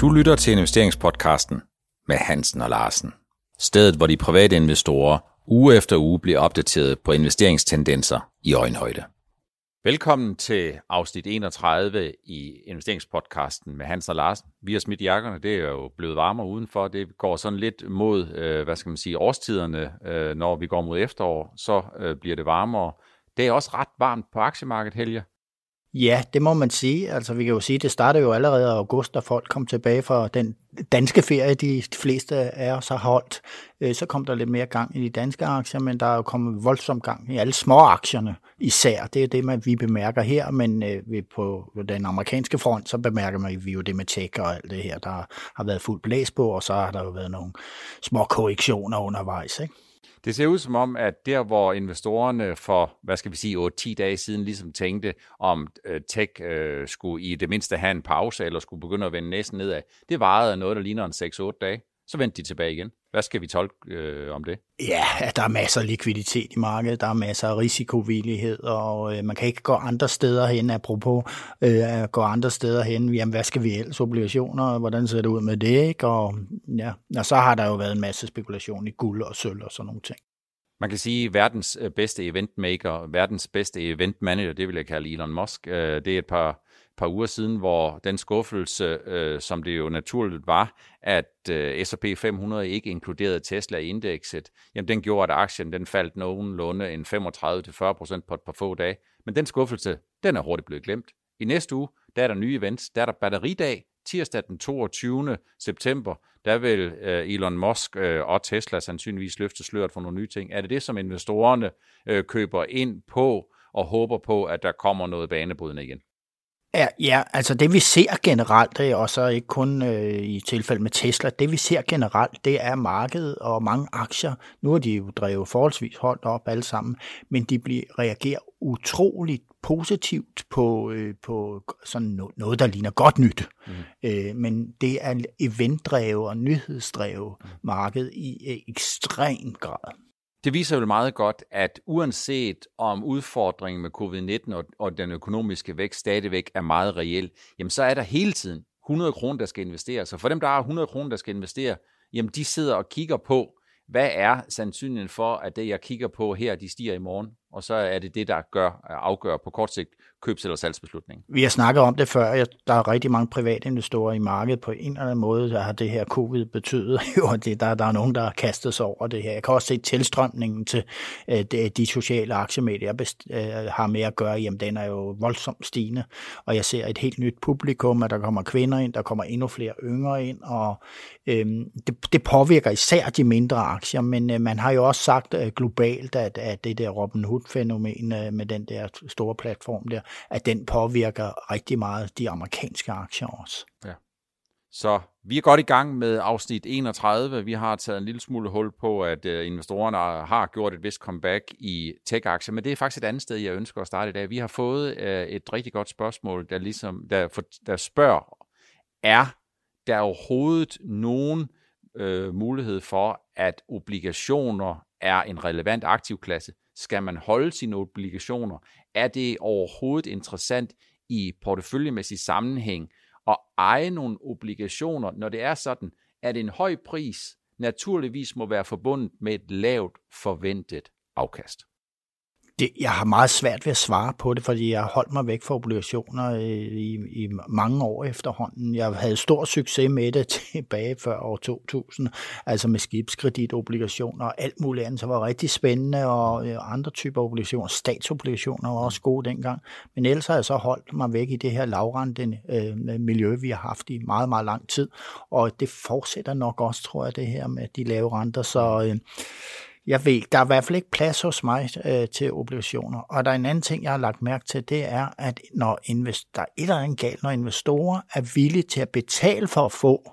Du lytter til investeringspodcasten med Hansen og Larsen. Stedet, hvor de private investorer uge efter uge bliver opdateret på investeringstendenser i øjenhøjde. Velkommen til afsnit 31 i investeringspodcasten med Hans og Larsen. Vi har smidt jakkerne, det er jo blevet varmere udenfor. Det går sådan lidt mod, øh, hvad skal man sige, årstiderne. Øh, når vi går mod efterår, så øh, bliver det varmere. Det er også ret varmt på aktiemarkedet, Helge. Ja, det må man sige. Altså, vi kan jo sige, det startede jo allerede i august, da folk kom tilbage fra den danske ferie, de fleste af os har holdt. Øh, så kom der lidt mere gang i de danske aktier, men der er jo kommet voldsom gang i alle små aktierne især. Det er det, man, vi bemærker her, men øh, på den amerikanske front, så bemærker man vi jo det med tech og alt det her, der har været fuld blæs på, og så har der jo været nogle små korrektioner undervejs. Ikke? Det ser ud som om, at der, hvor investorerne for, hvad skal vi sige, 8-10 dage siden ligesom tænkte, om øh, tech øh, skulle i det mindste have en pause, eller skulle begynde at vende næsten nedad, det varede noget, der ligner en 6-8 dage. Så vendte de tilbage igen. Hvad skal vi tolke øh, om det? Ja, der er masser af likviditet i markedet, der er masser af risikovillighed, og øh, man kan ikke gå andre steder hen, apropos øh, gå andre steder hen, jamen hvad skal vi ellers, obligationer, hvordan ser det ud med det, ikke? Og, ja, og så har der jo været en masse spekulation i guld og sølv og sådan nogle ting. Man kan sige, at verdens øh, bedste eventmaker, verdens bedste eventmanager, det vil jeg kalde Elon Musk, øh, det er et par par uger siden, hvor den skuffelse, øh, som det jo naturligt var, at øh, S&P 500 ikke inkluderede Tesla i indekset, jamen den gjorde, at aktien den faldt nogenlunde en 35-40% på et par få dage. Men den skuffelse, den er hurtigt blevet glemt. I næste uge, der er der nye events. Der er der batteridag, tirsdag den 22. september, der vil øh, Elon Musk øh, og Tesla sandsynligvis løfte sløret for nogle nye ting. Er det det, som investorerne øh, køber ind på og håber på, at der kommer noget banebrydende igen? Ja, ja, altså det vi ser generelt, det er også ikke kun øh, i tilfælde med Tesla, det vi ser generelt, det er markedet og mange aktier. Nu er de jo drevet forholdsvis holdt op alle sammen, men de bliver, reagerer utroligt positivt på, øh, på sådan noget, der ligner godt nyt. Mm. Øh, men det er eventdrevet og nyhedsdrevet mm. marked i ekstrem grad. Det viser jo meget godt, at uanset om udfordringen med covid-19 og, og den økonomiske vækst stadigvæk er meget reel, jamen så er der hele tiden 100 kroner, der skal investeres. Så for dem, der har 100 kroner, der skal investere, jamen de sidder og kigger på, hvad er sandsynligheden for, at det, jeg kigger på her, de stiger i morgen? Og så er det det, der gør, øh, afgør på kort sigt købs- eller salgsbeslutningen. Vi har snakket om det før. Der er rigtig mange private investorer i markedet på en eller anden måde, der har det her covid betydet. Jo, det, der, der er nogen, der har kastet sig over det her. Jeg kan også se tilstrømningen til øh, de, sociale aktiemedier, jeg best, har med at gøre. Jamen, den er jo voldsomt stigende, og jeg ser et helt nyt publikum, at der kommer kvinder ind, der kommer endnu flere yngre ind, og øhm, det, det påvirker især de mindre aktier, men øh, man har jo også sagt øh, globalt, at, at det der Robin Hood fænomen øh, med den der store platform der, at den påvirker rigtig meget de amerikanske aktier også. Ja. Så vi er godt i gang med afsnit 31. Vi har taget en lille smule hul på, at øh, investorerne har gjort et vist comeback i tech-aktier, men det er faktisk et andet sted, jeg ønsker at starte i dag. Vi har fået øh, et rigtig godt spørgsmål, der, ligesom, der, for, der spørger, er der overhovedet nogen øh, mulighed for, at obligationer er en relevant aktivklasse? Skal man holde sine obligationer? Er det overhovedet interessant i porteføljemæssig sammenhæng at eje nogle obligationer, når det er sådan, at en høj pris naturligvis må være forbundet med et lavt forventet afkast? Det, jeg har meget svært ved at svare på det, fordi jeg har holdt mig væk fra obligationer øh, i, i, mange år efterhånden. Jeg havde stor succes med det tilbage før år 2000, altså med skibskreditobligationer og alt muligt andet, så var rigtig spændende, og øh, andre typer obligationer, statsobligationer var også gode dengang. Men ellers har jeg så holdt mig væk i det her lavrende øh, miljø, vi har haft i meget, meget lang tid, og det fortsætter nok også, tror jeg, det her med de lave renter, så... Øh, jeg ved, der er i hvert fald ikke plads hos mig øh, til obligationer. Og der er en anden ting, jeg har lagt mærke til, det er, at når invest- der er et eller andet galt, når investorer er villige til at betale for at få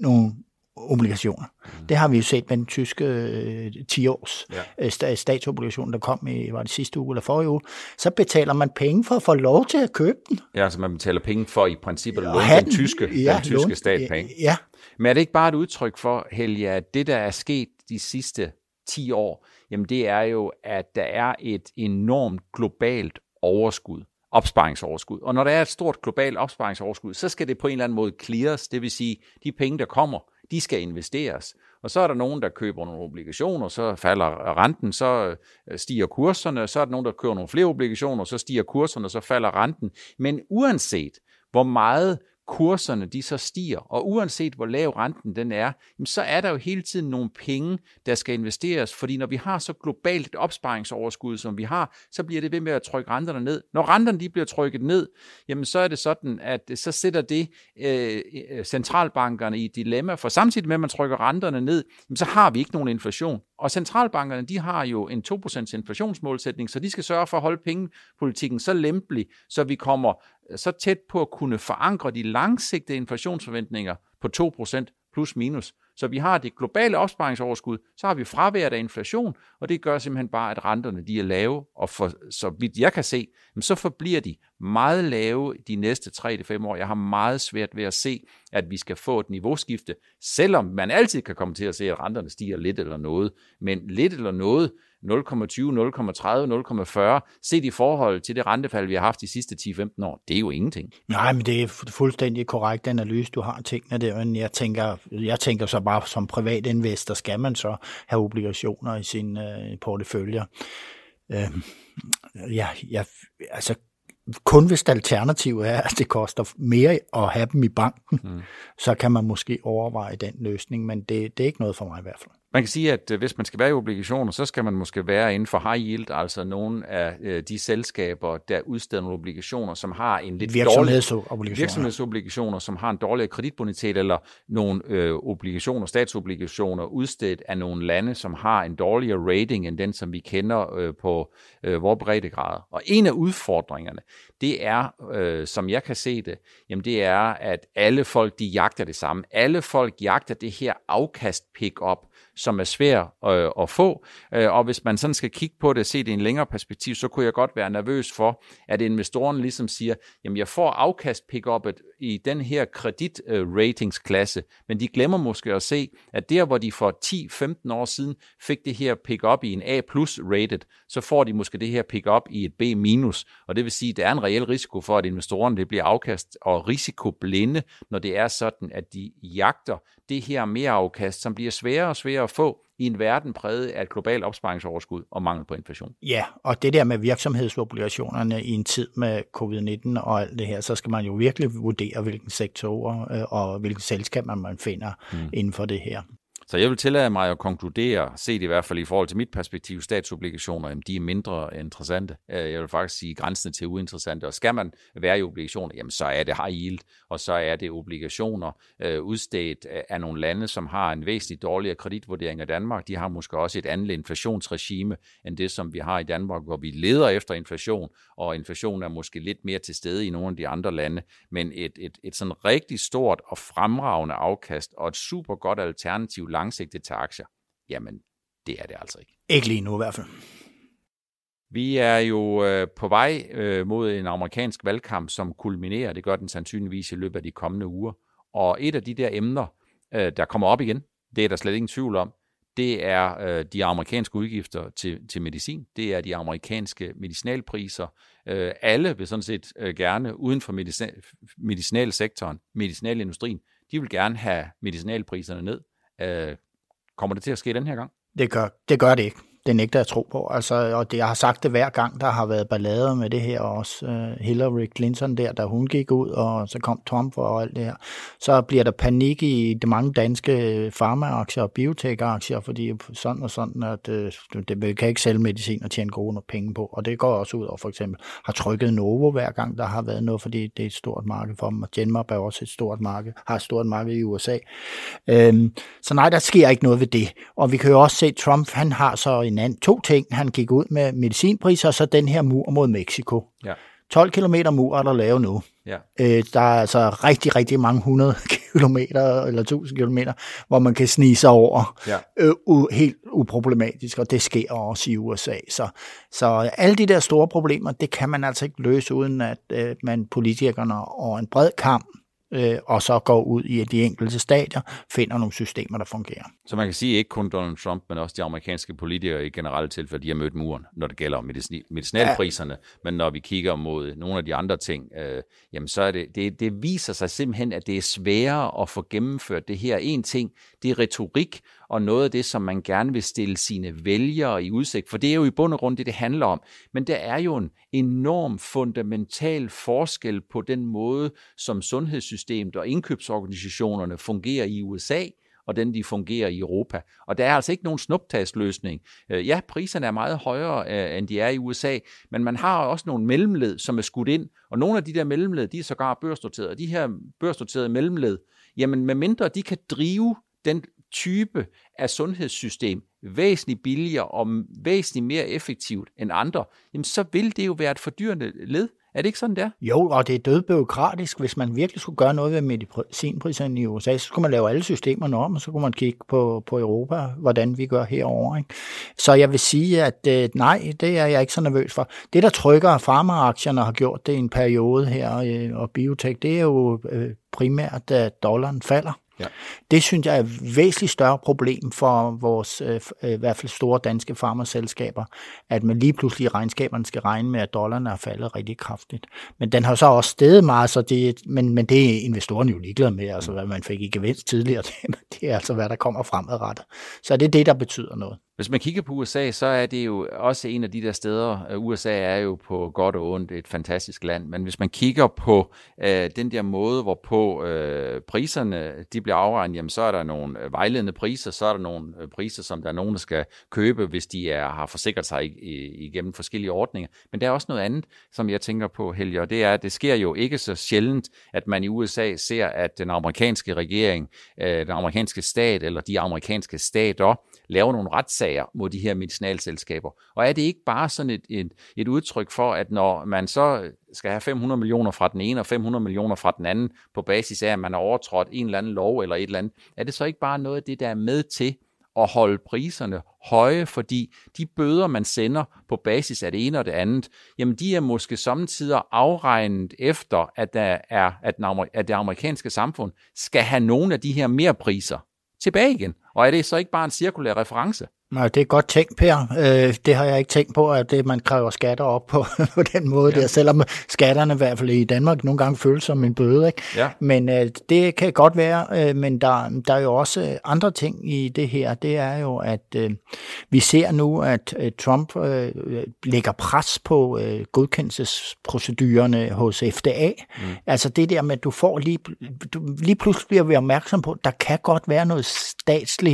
nogle obligationer. Mm. Det har vi jo set med den tyske øh, 10-års ja. øh, statsobligation, der kom i var det sidste uge eller forrige uge. Så betaler man penge for at få lov til at købe den. Ja, altså man betaler penge for i princippet at låne den, tyske, ja, den tyske lån, stat penge. Ja. Men er det ikke bare et udtryk for, Helge, at det, der er sket de sidste 10 år, jamen det er jo, at der er et enormt globalt overskud. opsparingsoverskud. Og når der er et stort globalt opsparingsoverskud, så skal det på en eller anden måde clears, det vil sige, de penge, der kommer, de skal investeres. Og så er der nogen, der køber nogle obligationer, så falder renten, så øh, stiger kurserne, så er der nogen, der køber nogle flere obligationer, så stiger kurserne, så falder renten. Men uanset hvor meget kurserne de så stiger, og uanset hvor lav renten den er, så er der jo hele tiden nogle penge, der skal investeres, fordi når vi har så globalt et opsparingsoverskud, som vi har, så bliver det ved med at trykke renterne ned. Når renterne de bliver trykket ned, jamen så er det sådan, at så sætter det øh, øh centralbankerne i et dilemma, for samtidig med, at man trykker renterne ned, så har vi ikke nogen inflation. Og centralbankerne, de har jo en 2% inflationsmålsætning, så de skal sørge for at holde pengepolitikken så lempelig, så vi kommer øh, så tæt på at kunne forankre de langsigtede inflationsforventninger på 2% plus minus. Så vi har det globale opsparingsoverskud, så har vi fraværet af inflation, og det gør simpelthen bare, at renterne de er lave, og for, så vidt jeg kan se, så forbliver de meget lave de næste 3-5 år. Jeg har meget svært ved at se, at vi skal få et niveauskifte, selvom man altid kan komme til at se, at renterne stiger lidt eller noget. Men lidt eller noget, 0,20, 0,30, 0,40, set i forhold til det rentefald, vi har haft de sidste 10-15 år, det er jo ingenting. Nej, men det er fuldstændig korrekt analyse, du har tingene der, men jeg tænker, jeg tænker så bare, som privat investor, skal man så have obligationer i sin øh, portefølje. Øh, ja, ja, altså kun hvis alternativet er, at det koster mere at have dem i banken, mm. så kan man måske overveje den løsning, men det, det er ikke noget for mig i hvert fald. Man kan sige, at øh, hvis man skal være i obligationer, så skal man måske være inden for high yield, altså nogle af øh, de selskaber, der udsteder nogle obligationer, som har en lidt virksomhedsobligationer. virksomhedsobligationer, som har en dårligere kreditbonitet, eller nogle øh, obligationer, statsobligationer, udstedt af nogle lande, som har en dårligere rating end den, som vi kender øh, på øh, vores breddegrad. Og en af udfordringerne, det er, øh, som jeg kan se det, jamen det er, at alle folk, de jagter det samme. Alle folk jagter det her afkast pick-up, som er svær øh, at få. Øh, og hvis man sådan skal kigge på det, se det i en længere perspektiv, så kunne jeg godt være nervøs for, at investoren ligesom siger, jamen jeg får afkast pick i den her kreditratingsklasse, øh, men de glemmer måske at se, at der hvor de for 10-15 år siden fik det her pick-up i en A plus rated, så får de måske det her pick-up i et B minus, og det vil sige, at der er en reel risiko for, at investorerne det bliver afkast og risikoblinde, når det er sådan, at de jagter det her mere afkast, som bliver sværere og sværere at få i en verden præget af et globalt opsparingsoverskud og mangel på inflation. Ja, og det der med virksomhedsobligationerne i en tid med covid-19 og alt det her, så skal man jo virkelig vurdere, hvilken sektorer øh, og hvilke selskaber man finder mm. inden for det her. Så jeg vil tillade mig at konkludere, set i hvert fald i forhold til mit perspektiv, statsobligationer, jamen de er mindre interessante. Øh, jeg vil faktisk sige grænsen til uinteressante. Og skal man være i obligationer, jamen så er det high yield, og så er det obligationer øh, udstedt af nogle lande, som har en væsentligt dårligere kreditvurdering af Danmark. De har måske også et andet inflationsregime end det, som vi har i Danmark, hvor vi leder efter inflation, og inflationen er måske lidt mere til stede i nogle af de andre lande. Men et, et, et sådan rigtig stort og fremragende afkast, og et super godt alternativ langsigtet til aktier, jamen det er det altså ikke. Ikke lige nu i hvert fald. Vi er jo øh, på vej øh, mod en amerikansk valgkamp, som kulminerer. Det gør den sandsynligvis i løbet af de kommende uger. Og et af de der emner, øh, der kommer op igen, det er der slet ingen tvivl om, det er øh, de amerikanske udgifter til, til medicin. Det er de amerikanske medicinalpriser. Øh, alle vil sådan set øh, gerne, uden for medicin, medicinalsektoren, medicinalindustrien, de vil gerne have medicinalpriserne ned. Øh, kommer det til at ske den her gang? Det gør det, gør det ikke det nægter jeg tro på. Altså, og det, jeg har sagt det hver gang, der har været ballader med det her også. Uh, Hillary Clinton der, da hun gik ud, og så kom Trump og alt det her. Så bliver der panik i de mange danske øh, farmaaktier og biotech-aktier, fordi sådan og sådan, at uh, det kan ikke sælge medicin og tjene gode penge på. Og det går også ud over for eksempel har trykket Novo hver gang, der har været noget, fordi det er et stort marked for dem. Og Genmap er også et stort marked, har et stort marked i USA. Uh, øhm, så nej, der sker ikke noget ved det. Og vi kan jo også se, at Trump han har så en anden to ting. Han gik ud med medicinpriser, og så den her mur mod Mexico. Ja. 12 km mur er der lavet nu. Ja. Øh, der er altså rigtig, rigtig mange 100 kilometer eller 1000 kilometer, hvor man kan snige sig over ja. øh, u, helt uproblematisk, og det sker også i USA. Så, så alle de der store problemer, det kan man altså ikke løse, uden at øh, man politikerne og en bred kamp øh, og så går ud i de enkelte stadier, finder nogle systemer, der fungerer. Så man kan sige ikke kun Donald Trump, men også de amerikanske politikere i generelle tilfælde, de har mødt muren, når det gælder medicin, medicinalpriserne, ja. men når vi kigger mod nogle af de andre ting, øh, jamen så er det, det, det viser sig simpelthen, at det er sværere at få gennemført det her. En ting, det er retorik, og noget af det, som man gerne vil stille sine vælgere i udsigt, for det er jo i bund og grund det, det handler om. Men der er jo en enorm fundamental forskel på den måde, som sundhedssystemet og indkøbsorganisationerne fungerer i USA, og den de fungerer i Europa. Og der er altså ikke nogen snuptagsløsning. Øh, ja, priserne er meget højere, øh, end de er i USA, men man har også nogle mellemled, som er skudt ind, og nogle af de der mellemled, de er sågar børsnoterede. De her børsnoterede mellemled, jamen med mindre de kan drive den type af sundhedssystem væsentligt billigere og væsentligt mere effektivt end andre, jamen så vil det jo være et fordyrende led. Er det ikke sådan, der? Jo, og det er dødbyråkratisk. Hvis man virkelig skulle gøre noget ved medicinpriserne i USA, så skulle man lave alle systemerne om, og så kunne man kigge på, på Europa, hvordan vi gør herover. Ikke? Så jeg vil sige, at øh, nej, det er jeg ikke så nervøs for. Det, der trykker farmaaktierne har gjort det i en periode her, øh, og biotech, det er jo øh, primært, at dollaren falder. Ja. Det synes jeg er et væsentligt større problem for vores øh, øh i hvert fald store danske farmerselskaber, at man lige pludselig i regnskaberne skal regne med, at dollaren er faldet rigtig kraftigt. Men den har så også steget meget, så det, men, men det er investorerne jo ligeglade med, altså hvad man fik i gevinst tidligere, det, det er altså hvad der kommer fremadrettet. Så det er det, der betyder noget. Hvis man kigger på USA, så er det jo også en af de der steder, øh, USA er jo på godt og ondt et fantastisk land, men hvis man kigger på øh, den der måde, hvorpå øh, priserne de bliver afregnet, jamen så er der nogle øh, vejledende priser, så er der nogle øh, priser, som der er nogen, der skal købe, hvis de er, har forsikret sig igennem forskellige ordninger. Men der er også noget andet, som jeg tænker på, Helge, og det er, at det sker jo ikke så sjældent, at man i USA ser, at den amerikanske regering, øh, den amerikanske stat eller de amerikanske stater laver nogle retssager mod de her medicinalselskaber. Og er det ikke bare sådan et, et, et udtryk for, at når man så skal have 500 millioner fra den ene og 500 millioner fra den anden, på basis af, at man har overtrådt en eller anden lov eller et eller andet, er det så ikke bare noget af det, der er med til at holde priserne høje, fordi de bøder, man sender på basis af det ene og det andet, jamen de er måske samtidig afregnet efter, at, der er, at, den, at det amerikanske samfund skal have nogle af de her mere priser tilbage igen. Og er det så ikke bare en cirkulær reference? Nej, det er godt tænkt, Per. Øh, det har jeg ikke tænkt på, at det, man kræver skatter op på, på den måde ja. der, selvom skatterne i hvert fald i Danmark nogle gange føles som en bøde. Ikke? Ja. Men øh, det kan godt være, øh, men der, der er jo også andre ting i det her. Det er jo, at øh, vi ser nu, at øh, Trump øh, lægger pres på øh, godkendelsesprocedurerne hos FDA. Mm. Altså det der med, at du får lige, du, lige pludselig bliver vi opmærksom på, at der kan godt være noget statsligt,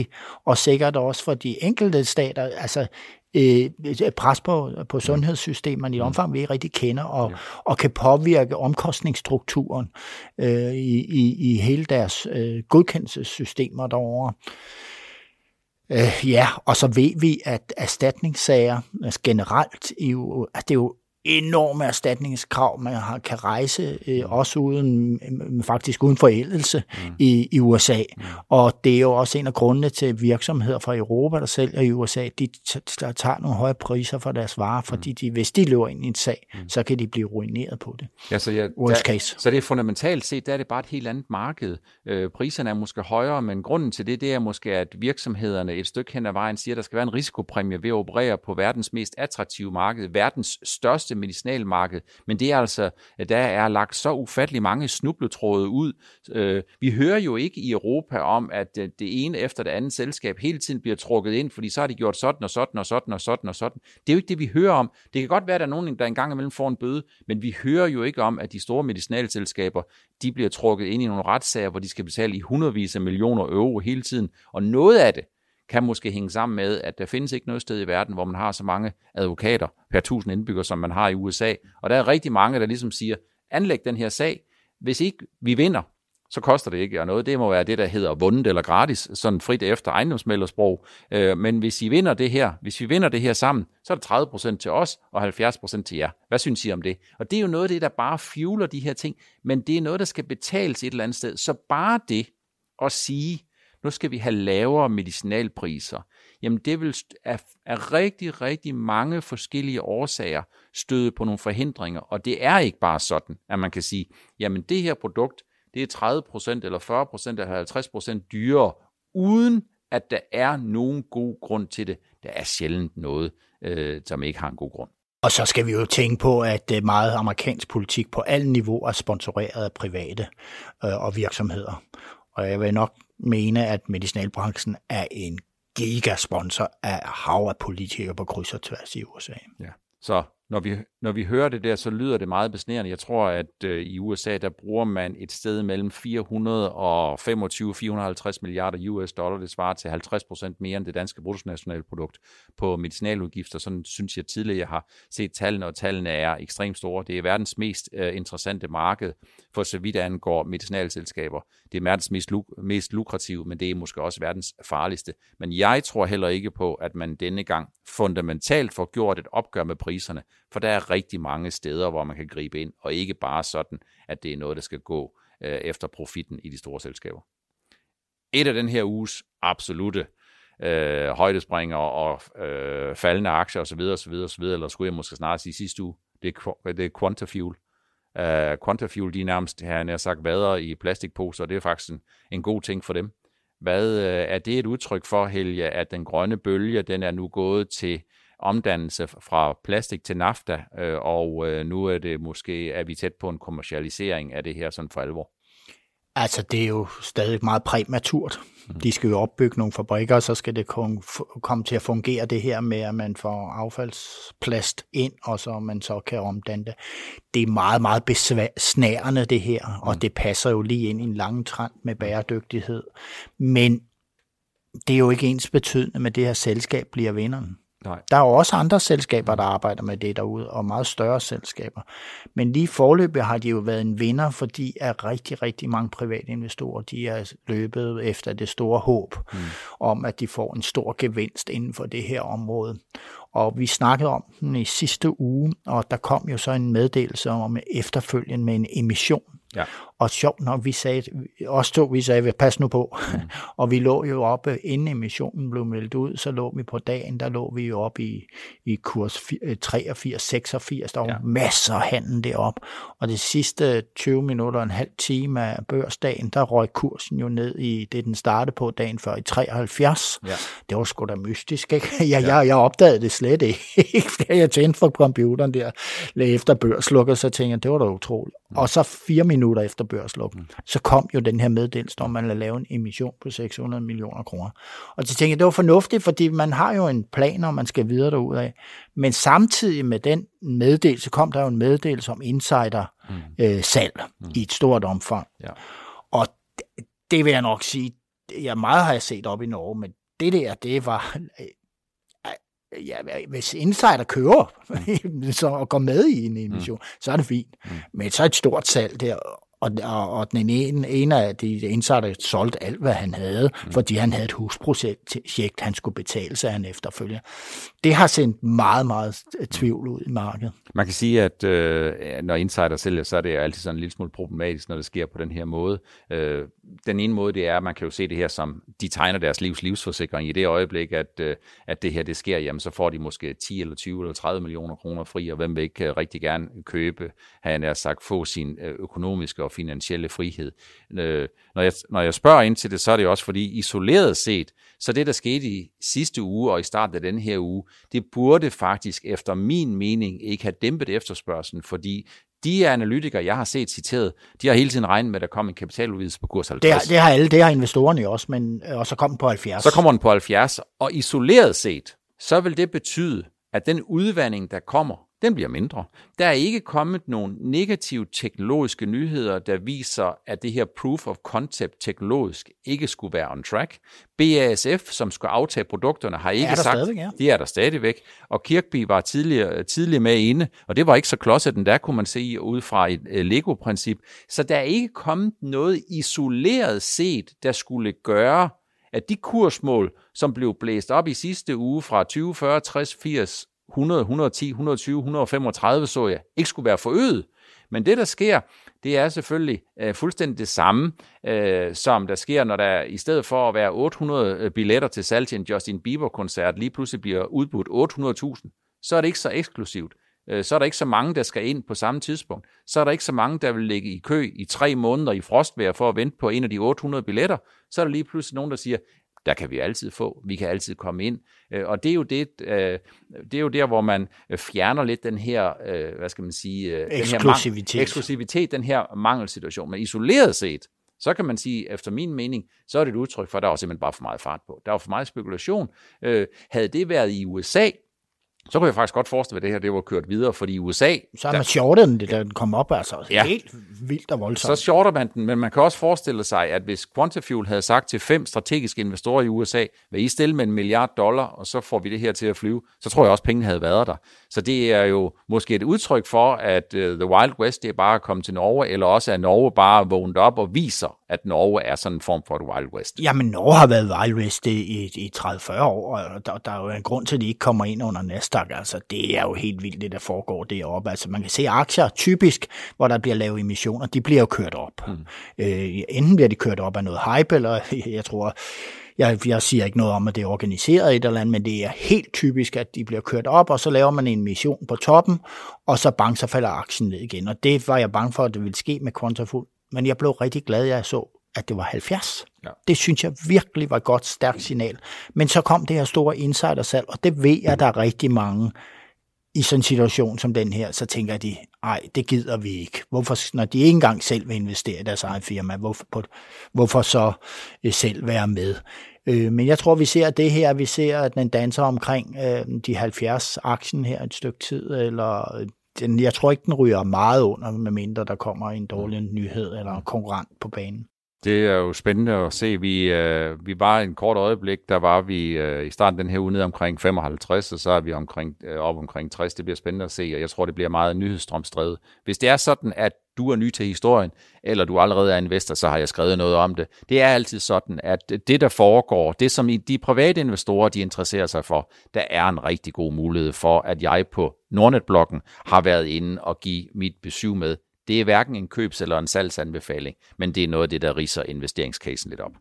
og sikkert også for de enkelte stater, altså øh, pres på, på sundhedssystemerne i et mm. omfang, vi ikke rigtig kender, og, ja. og kan påvirke omkostningsstrukturen øh, i, i, i hele deres øh, godkendelsessystemer derovre. Øh, ja, og så ved vi, at erstatningssager altså generelt, er jo, altså det er jo enorme erstatningskrav, man har, kan rejse, øh, mm. også uden, øh, faktisk uden forældelse mm. i, i USA. Mm. Og det er jo også en af grundene til virksomheder fra Europa, der sælger i USA, de tager nogle høje priser for deres varer, mm. fordi de, hvis de løber ind i en sag, mm. så kan de blive ruineret på det. Ja, så, ja, Worst der, case. så det er fundamentalt set, der er det bare et helt andet marked. Øh, priserne er måske højere, men grunden til det, det er måske, at virksomhederne et stykke hen ad vejen siger, at der skal være en risikopræmie ved at operere på verdens mest attraktive marked, verdens største største medicinalmarked, men det er altså, der er lagt så ufattelig mange snubletråde ud. Øh, vi hører jo ikke i Europa om, at øh, det ene efter det andet selskab hele tiden bliver trukket ind, fordi så har de gjort sådan og sådan og sådan og sådan og sådan. Det er jo ikke det, vi hører om. Det kan godt være, at der er nogen, der engang imellem får en bøde, men vi hører jo ikke om, at de store medicinalselskaber, de bliver trukket ind i nogle retssager, hvor de skal betale i hundredvis af millioner euro hele tiden. Og noget af det, kan måske hænge sammen med, at der findes ikke noget sted i verden, hvor man har så mange advokater per tusind indbyggere, som man har i USA. Og der er rigtig mange, der ligesom siger, anlæg den her sag. Hvis ikke vi vinder, så koster det ikke noget. Det må være det, der hedder vundet eller gratis, sådan frit efter ejendomsmældersprog. Øh, men hvis I vinder det her, hvis vi vinder det her sammen, så er det 30% til os og 70% til jer. Hvad synes I om det? Og det er jo noget af det, der bare fueler de her ting, men det er noget, der skal betales et eller andet sted. Så bare det at sige, nu skal vi have lavere medicinalpriser. Jamen det vil af, af rigtig, rigtig mange forskellige årsager støde på nogle forhindringer, og det er ikke bare sådan, at man kan sige, jamen det her produkt, det er 30% eller 40% eller 50% dyrere, uden at der er nogen god grund til det. Der er sjældent noget, øh, som ikke har en god grund. Og så skal vi jo tænke på, at øh, meget amerikansk politik på alle niveauer er sponsoreret af private øh, og virksomheder. Og jeg vil nok mene, at medicinalbranchen er en gigasponsor af hav af politikere på kryds og tværs i USA. Ja. Så når vi, når vi hører det der, så lyder det meget besnærende. Jeg tror, at øh, i USA, der bruger man et sted mellem 425 450 milliarder US dollar. Det svarer til 50 procent mere end det danske bruttonationalprodukt på medicinaludgifter. Sådan synes jeg tidligere, jeg har set tallene, og tallene er ekstremt store. Det er verdens mest øh, interessante marked for så vidt angår medicinalselskaber. Det er verdens mest, luk- mest lukrative, men det er måske også verdens farligste. Men jeg tror heller ikke på, at man denne gang fundamentalt får gjort et opgør med priserne, for der er rigtig mange steder, hvor man kan gribe ind, og ikke bare sådan, at det er noget, der skal gå øh, efter profitten i de store selskaber. Et af den her uges absolute øh, højdespringer og øh, faldende aktier osv., osv., osv., eller skulle jeg måske snart sige sidste uge, det er, det er Quantafuel. Uh, Quantafuel, de er nærmest, her jeg sagt, vader i plastikposer, og det er faktisk en, en god ting for dem. Hvad uh, er det et udtryk for, Helge, at den grønne bølge, den er nu gået til omdannelse fra plastik til nafta, øh, og øh, nu er det måske, er vi tæt på en kommercialisering af det her sådan for alvor. Altså, det er jo stadig meget præmaturt. Mm. De skal jo opbygge nogle fabrikker, og så skal det komme til at fungere det her med, at man får affaldsplast ind, og så man så kan omdanne det. Det er meget, meget besnærende det her, mm. og det passer jo lige ind i en lang trend med bæredygtighed. Men det er jo ikke ens betydende med det her selskab bliver vinderen. Nej. Der er jo også andre selskaber, der arbejder med det derude, og meget større selskaber. Men lige forløbet har de jo været en vinder, fordi er rigtig, rigtig mange private investorer, de er løbet efter det store håb mm. om, at de får en stor gevinst inden for det her område. Og vi snakkede om den i sidste uge, og der kom jo så en meddelelse om efterfølgende med en emission Ja. Og sjovt nok, vi sagde, os to, vi sagde, pas nu på. Mm. og vi lå jo oppe, inden emissionen blev meldt ud, så lå vi på dagen, der lå vi jo oppe i, i kurs 83, 86, der var ja. masser af handel derop. Og det sidste 20 minutter og en halv time af børsdagen, der røg kursen jo ned i det, den startede på dagen før, i 73. Ja. Det var sgu da mystisk, ikke? Jeg, ja. jeg, jeg opdagede det slet ikke. jeg tændte for computeren der, efter børslukket, så tænkte jeg, det var da utroligt. Mm. Og så fire minutter efter børsluk, mm. så kom jo den her meddelelse om, at man lave en emission på 600 millioner kroner. Og så tænkte jeg, det var fornuftigt, fordi man har jo en plan, og man skal videre derud af. Men samtidig med den meddelelse, kom der jo en meddelelse om insider mm. øh, salg mm. i et stort omfang. Ja. Og det, det vil jeg nok sige, jeg meget har jeg set op i Norge, men det der, det var ja, hvis insider kører mm. så, og går med i en emission, mm. så er det fint. Mm. Men så et stort salg der, og, og, og den ene, en af de insider solgte alt, hvad han havde, mm. fordi han havde et husprojekt, han skulle betale sig han efterfølger. Det har sendt meget, meget tvivl ud i markedet. Man kan sige, at øh, når insider sælger, så er det altid sådan en lille smule problematisk, når det sker på den her måde. Øh, den ene måde, det er, at man kan jo se det her som, de tegner deres livs livsforsikring i det øjeblik, at, øh, at det her det sker, jamen så får de måske 10 eller 20 eller 30 millioner kroner fri, og hvem vil ikke øh, rigtig gerne købe, han er sagt, få sin øh, økonomiske og finansielle frihed. Øh, når, jeg, når jeg spørger ind til det, så er det også fordi isoleret set, så det der skete i sidste uge og i starten af den her uge, det burde faktisk efter min mening ikke have dæmpet efterspørgselen, fordi de analytikere, jeg har set citeret, de har hele tiden regnet med, at der kommer en kapitaludvidelse på kurs 50. Det har, det har alle, det har investorerne også, men, og så kommer den på 70. Så kommer den på 70, og isoleret set, så vil det betyde, at den udvandring, der kommer, den bliver mindre. Der er ikke kommet nogen negative teknologiske nyheder, der viser, at det her proof of concept teknologisk ikke skulle være on track. BASF, som skulle aftage produkterne, har ikke sagt, ja. de er der stadigvæk. Og Kirkby var tidligere, tidligere med inde, og det var ikke så klodset, den der kunne man se ud fra et uh, Lego-princip. Så der er ikke kommet noget isoleret set, der skulle gøre, at de kursmål, som blev blæst op i sidste uge fra 20, 40, 60, 80 100, 110, 120, 135 så jeg, ikke skulle være forøget. Men det, der sker, det er selvfølgelig øh, fuldstændig det samme, øh, som der sker, når der i stedet for at være 800 øh, billetter til salg til en Justin Bieber-koncert, lige pludselig bliver udbudt 800.000. Så er det ikke så eksklusivt. øh, så er der ikke så mange, der skal ind på samme tidspunkt. Så er der ikke så mange, der vil ligge i kø i tre måneder i frostvejr for at vente på en af de 800 billetter. Så er der lige pludselig nogen, der siger, der kan vi altid få, vi kan altid komme ind. Øh, og det er jo det, øh, det er jo der, hvor man fjerner lidt den her, hvad skal man sige, eksklusivitet. Den her eksklusivitet, den her mangelsituation. Men isoleret set, så kan man sige, efter min mening, så er det et udtryk for, at der var simpelthen bare for meget fart på. Der var for meget spekulation. havde det været i USA, så kunne jeg faktisk godt forestille mig, at det her det var kørt videre, fordi i USA... Så har man shortet den, da den kom op, altså ja, helt vildt og voldsomt. Så shorter man den, men man kan også forestille sig, at hvis Quantafuel havde sagt til fem strategiske investorer i USA, vil I stille med en milliard dollar, og så får vi det her til at flyve, så tror jeg også, at pengene havde været der. Så det er jo måske et udtryk for, at uh, The Wild West det er bare at komme til Norge, eller også at Norge bare vågnet op og viser, at Norge er sådan en form for et Wild West. Jamen, Norge har været Wild West i, i, i 30-40 år, og der, der er jo en grund til, at de ikke kommer ind under Nasdaq. Altså, det er jo helt vildt, det der foregår deroppe. Altså, man kan se aktier typisk, hvor der bliver lavet emissioner, de bliver jo kørt op. Mm. Øh, enten bliver de kørt op af noget hype, eller jeg tror, jeg, jeg siger ikke noget om, at det er organiseret et eller andet, men det er helt typisk, at de bliver kørt op, og så laver man en mission på toppen, og så bang, så falder aktien ned igen. Og det var jeg bange for, at det ville ske med Quantafull. Men jeg blev rigtig glad, at jeg så, at det var 70. Ja. Det synes jeg virkelig var et godt, stærkt signal. Men så kom det her store insidersalg, og det ved jeg, der er rigtig mange i sådan en situation som den her, så tænker de, nej, det gider vi ikke. Hvorfor, når de ikke engang selv vil investere i deres eget firma, hvorfor, hvorfor så øh, selv være med? Øh, men jeg tror, vi ser det her, vi ser, at den danser omkring øh, de 70 aktien her et stykke tid, eller den, jeg tror ikke, den ryger meget under, medmindre der kommer en dårlig nyhed eller en konkurrent på banen. Det er jo spændende at se. Vi, øh, vi var en kort øjeblik, der var vi øh, i starten den her uge nede omkring 55, og så er vi omkring, øh, op omkring 60. Det bliver spændende at se, og jeg tror, det bliver meget nyhedsstrømstrevet. Hvis det er sådan, at du er ny til historien, eller du allerede er investor, så har jeg skrevet noget om det. Det er altid sådan, at det, der foregår, det som de private investorer, de interesserer sig for, der er en rigtig god mulighed for, at jeg på Nordnet-bloggen har været inde og give mit besøg med det er hverken en købs- eller en salgsanbefaling, men det er noget af det, der riser investeringscasen lidt op.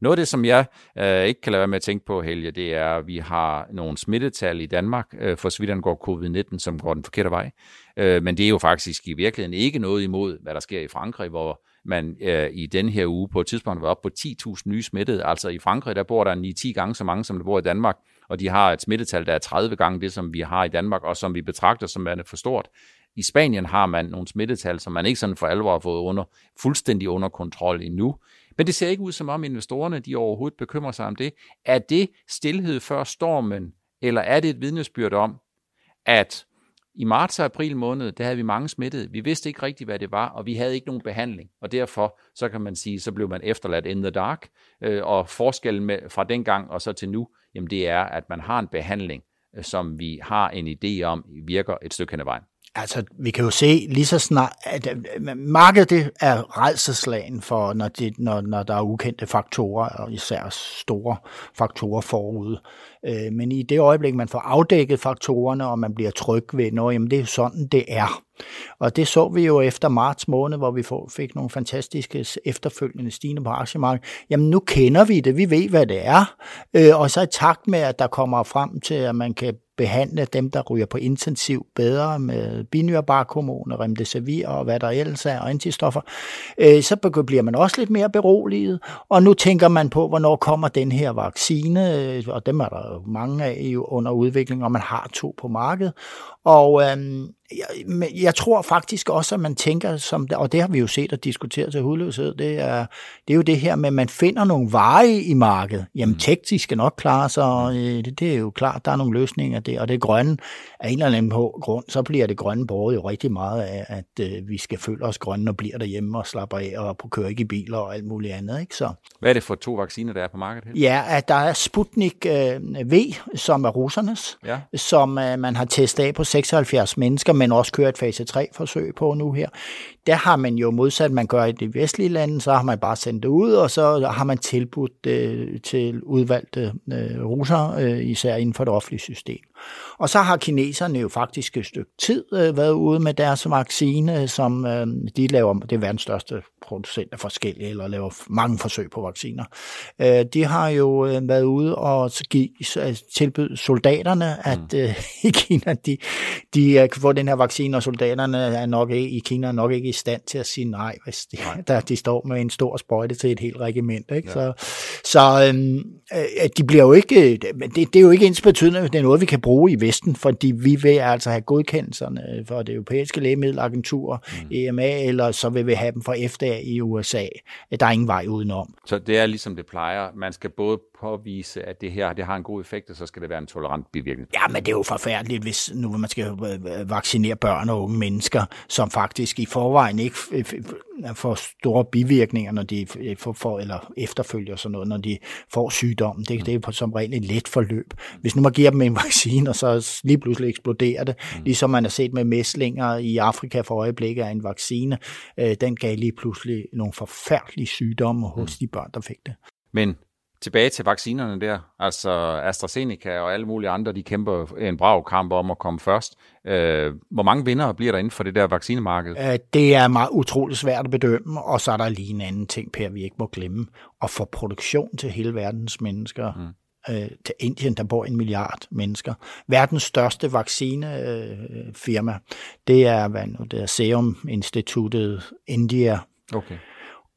Noget af det, som jeg øh, ikke kan lade være med at tænke på, Helge, det er, at vi har nogle smittetal i Danmark, øh, for så vidt går covid-19, som går den forkerte vej. Øh, men det er jo faktisk i virkeligheden ikke noget imod, hvad der sker i Frankrig, hvor man øh, i den her uge på et tidspunkt var op på 10.000 nye smittede. Altså i Frankrig, der bor der 9-10 gange så mange, som der bor i Danmark, og de har et smittetal, der er 30 gange det, som vi har i Danmark, og som vi betragter som værende for stort. I Spanien har man nogle smittetal, som man ikke sådan for alvor har fået under, fuldstændig under kontrol endnu. Men det ser ikke ud som om investorerne de overhovedet bekymrer sig om det. Er det stillhed før stormen, eller er det et vidnesbyrd om, at i marts og april måned, der havde vi mange smittede. Vi vidste ikke rigtigt, hvad det var, og vi havde ikke nogen behandling. Og derfor, så kan man sige, så blev man efterladt in the dark. Øh, og forskellen med, fra dengang og så til nu, jamen det er, at man har en behandling, øh, som vi har en idé om, virker et stykke hen ad vejen. Altså, vi kan jo se lige så snart, at øh, markedet det er redselslagen for, når, det, når, når der er ukendte faktorer, og især store faktorer forude. Øh, men i det øjeblik, man får afdækket faktorerne, og man bliver tryg ved noget, jamen det er sådan, det er. Og det så vi jo efter marts måned, hvor vi fik nogle fantastiske efterfølgende stigende på aktiemarkedet. Jamen nu kender vi det, vi ved, hvad det er. Øh, og så i takt med, at der kommer frem til, at man kan behandle dem, der ryger på intensiv bedre med binyrbarkhormoner, remdesivir og hvad der ellers er, og antistoffer, øh, så bliver man også lidt mere beroliget, og nu tænker man på, hvornår kommer den her vaccine, øh, og dem er der jo mange af under udvikling, og man har to på markedet, og øhm, jeg, jeg tror faktisk også, at man tænker, som, og det har vi jo set og diskuteret til hudløshed, det er, det er jo det her med, at man finder nogle veje i markedet. Jamen, mm. teknisk skal nok klare sig, og øh, det, det er jo klart, der er nogle løsninger der, og det grønne, af en eller anden grund, så bliver det grønne båret jo rigtig meget af, at øh, vi skal føle os grønne og bliver derhjemme og slapper af og på køre ikke i biler og alt muligt andet. Ikke? Så. Hvad er det for to vacciner, der er på markedet? Her? Ja, at der er Sputnik øh, V, som er russernes, ja. som øh, man har testet af på 76 mennesker, men også kører et fase 3-forsøg på nu her. Der har man jo modsat, man gør i de vestlige lande, så har man bare sendt det ud, og så har man tilbudt øh, til udvalgte øh, russer, øh, især inden for det offentlige system. Og så har kineserne jo faktisk et stykke tid øh, været ude med deres vaccine, som øh, de laver, det er verdens største producent af forskellige, eller laver mange forsøg på vacciner. Øh, de har jo øh, været ude og give, øh, tilbyde soldaterne, at mm. øh, i Kina, de, de kan få den her vaccine, og soldaterne er nok ikke, i Kina nok ikke i stand til at sige nej, hvis de, nej. Der, de står med en stor sprøjte til et helt regiment. Ikke? Ja. Så, så øhm, øh, de bliver jo ikke, det, det er jo ikke ens betydende, det er noget, vi kan bruge i Vesten, fordi vi vil altså have godkendelserne for det europæiske lægemiddelagentur, mm. EMA, eller så vil vi have dem fra FDA i USA. Der er ingen vej udenom. Så det er ligesom det plejer. Man skal både påvise, at det her det har en god effekt, og så skal det være en tolerant bivirkning. Ja, men det er jo forfærdeligt, hvis nu man skal øh, vaccinere børn og unge mennesker, som faktisk i forvejen ikke får store bivirkninger, når de får, eller efterfølger sådan noget, når de får sygdommen. Det, det er som regel et let forløb. Hvis nu man giver dem en vaccine, og så lige pludselig eksploderer det, mm. ligesom man har set med mæslinger i Afrika for øjeblikket af en vaccine, øh, den gav lige pludselig nogle forfærdelige sygdomme hos mm. de børn, der fik det. Men tilbage til vaccinerne der, altså AstraZeneca og alle mulige andre, de kæmper en brav kamp om at komme først. Øh, hvor mange vinder bliver der inden for det der vaccinemarked? Øh, det er meget utroligt svært at bedømme, og så er der lige en anden ting, Per, vi ikke må glemme. At få produktion til hele verdens mennesker. Mm. Øh, til Indien, der bor en milliard mennesker. Verdens største vaccinefirma, det er, hvad nu, det er Serum Instituttet India. Okay.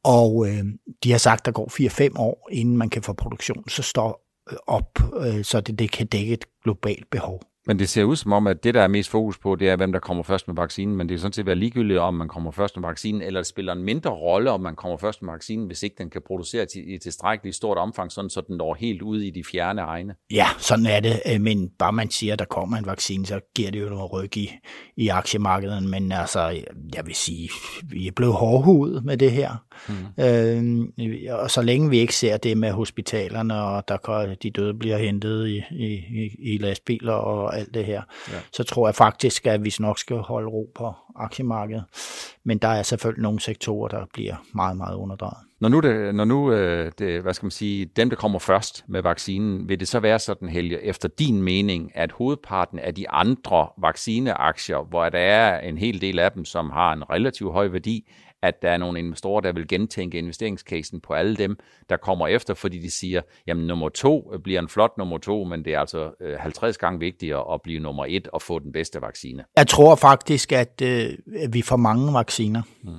Og øh, de har sagt, at der går 4-5 år, inden man kan få produktion, så står øh, op, øh, så det, det kan dække et globalt behov. Men det ser ud som om, at det, der er mest fokus på, det er, hvem der kommer først med vaccinen. Men det er sådan set være ligegyldigt, om man kommer først med vaccinen, eller det spiller en mindre rolle, om man kommer først med vaccinen, hvis ikke den kan producere i tilstrækkeligt stort omfang, sådan så den når helt ud i de fjerne egne. Ja, sådan er det. Øh, men bare man siger, at der kommer en vaccine, så giver det jo noget ryg i, i aktiemarkedet. Men altså, jeg vil sige, vi er blevet hårdhudet med det her. Mm. Øh, og så længe vi ikke ser det med hospitalerne, og der de døde bliver hentet i, i, i lastbiler og alt det her, ja. så tror jeg faktisk, at vi nok skal holde ro på aktiemarkedet. Men der er selvfølgelig nogle sektorer, der bliver meget, meget underdrejet. Når nu, det, når nu øh, det, hvad skal man sige, dem, der kommer først med vaccinen, vil det så være sådan, Helge, efter din mening, at hovedparten af de andre vaccineaktier, hvor der er en hel del af dem, som har en relativt høj værdi, at der er nogle investorer, der vil gentænke investeringscasen på alle dem, der kommer efter, fordi de siger, jamen nummer to bliver en flot nummer to, men det er altså 50 øh, gange vigtigere at blive nummer et og få den bedste vaccine. Jeg tror faktisk, at øh, vi får mange vacciner. Hmm.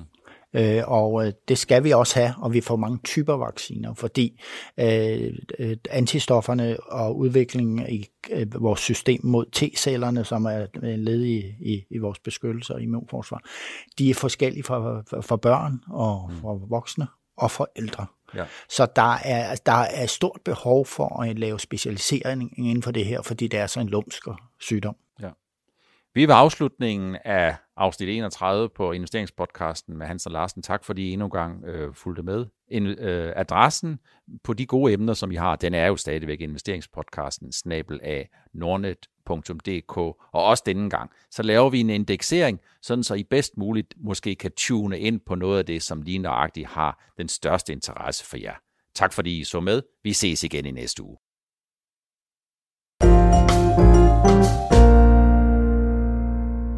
Øh, og øh, det skal vi også have, og vi får mange typer vacciner, fordi øh, øh, antistofferne og udviklingen i øh, vores system mod T-cellerne, som er en led i, i, i vores beskyttelse og immunforsvar, de er forskellige for, for, for børn og mm. for voksne og for ældre. Ja. Så der er, der er stort behov for at lave specialisering inden for det her, fordi det er så en lumsk sygdom. Ja. Vi er ved afslutningen af afsnit 31 på investeringspodcasten med Hans og Larsen. Tak fordi I endnu en gang øh, fulgte med. En, øh, adressen på de gode emner, som vi har, den er jo stadigvæk investeringspodcasten snabel af nordnet.dk. Og også denne gang, så laver vi en indeksering, sådan så I bedst muligt måske kan tune ind på noget af det, som lige nøjagtigt har den største interesse for jer. Tak fordi I så med. Vi ses igen i næste uge.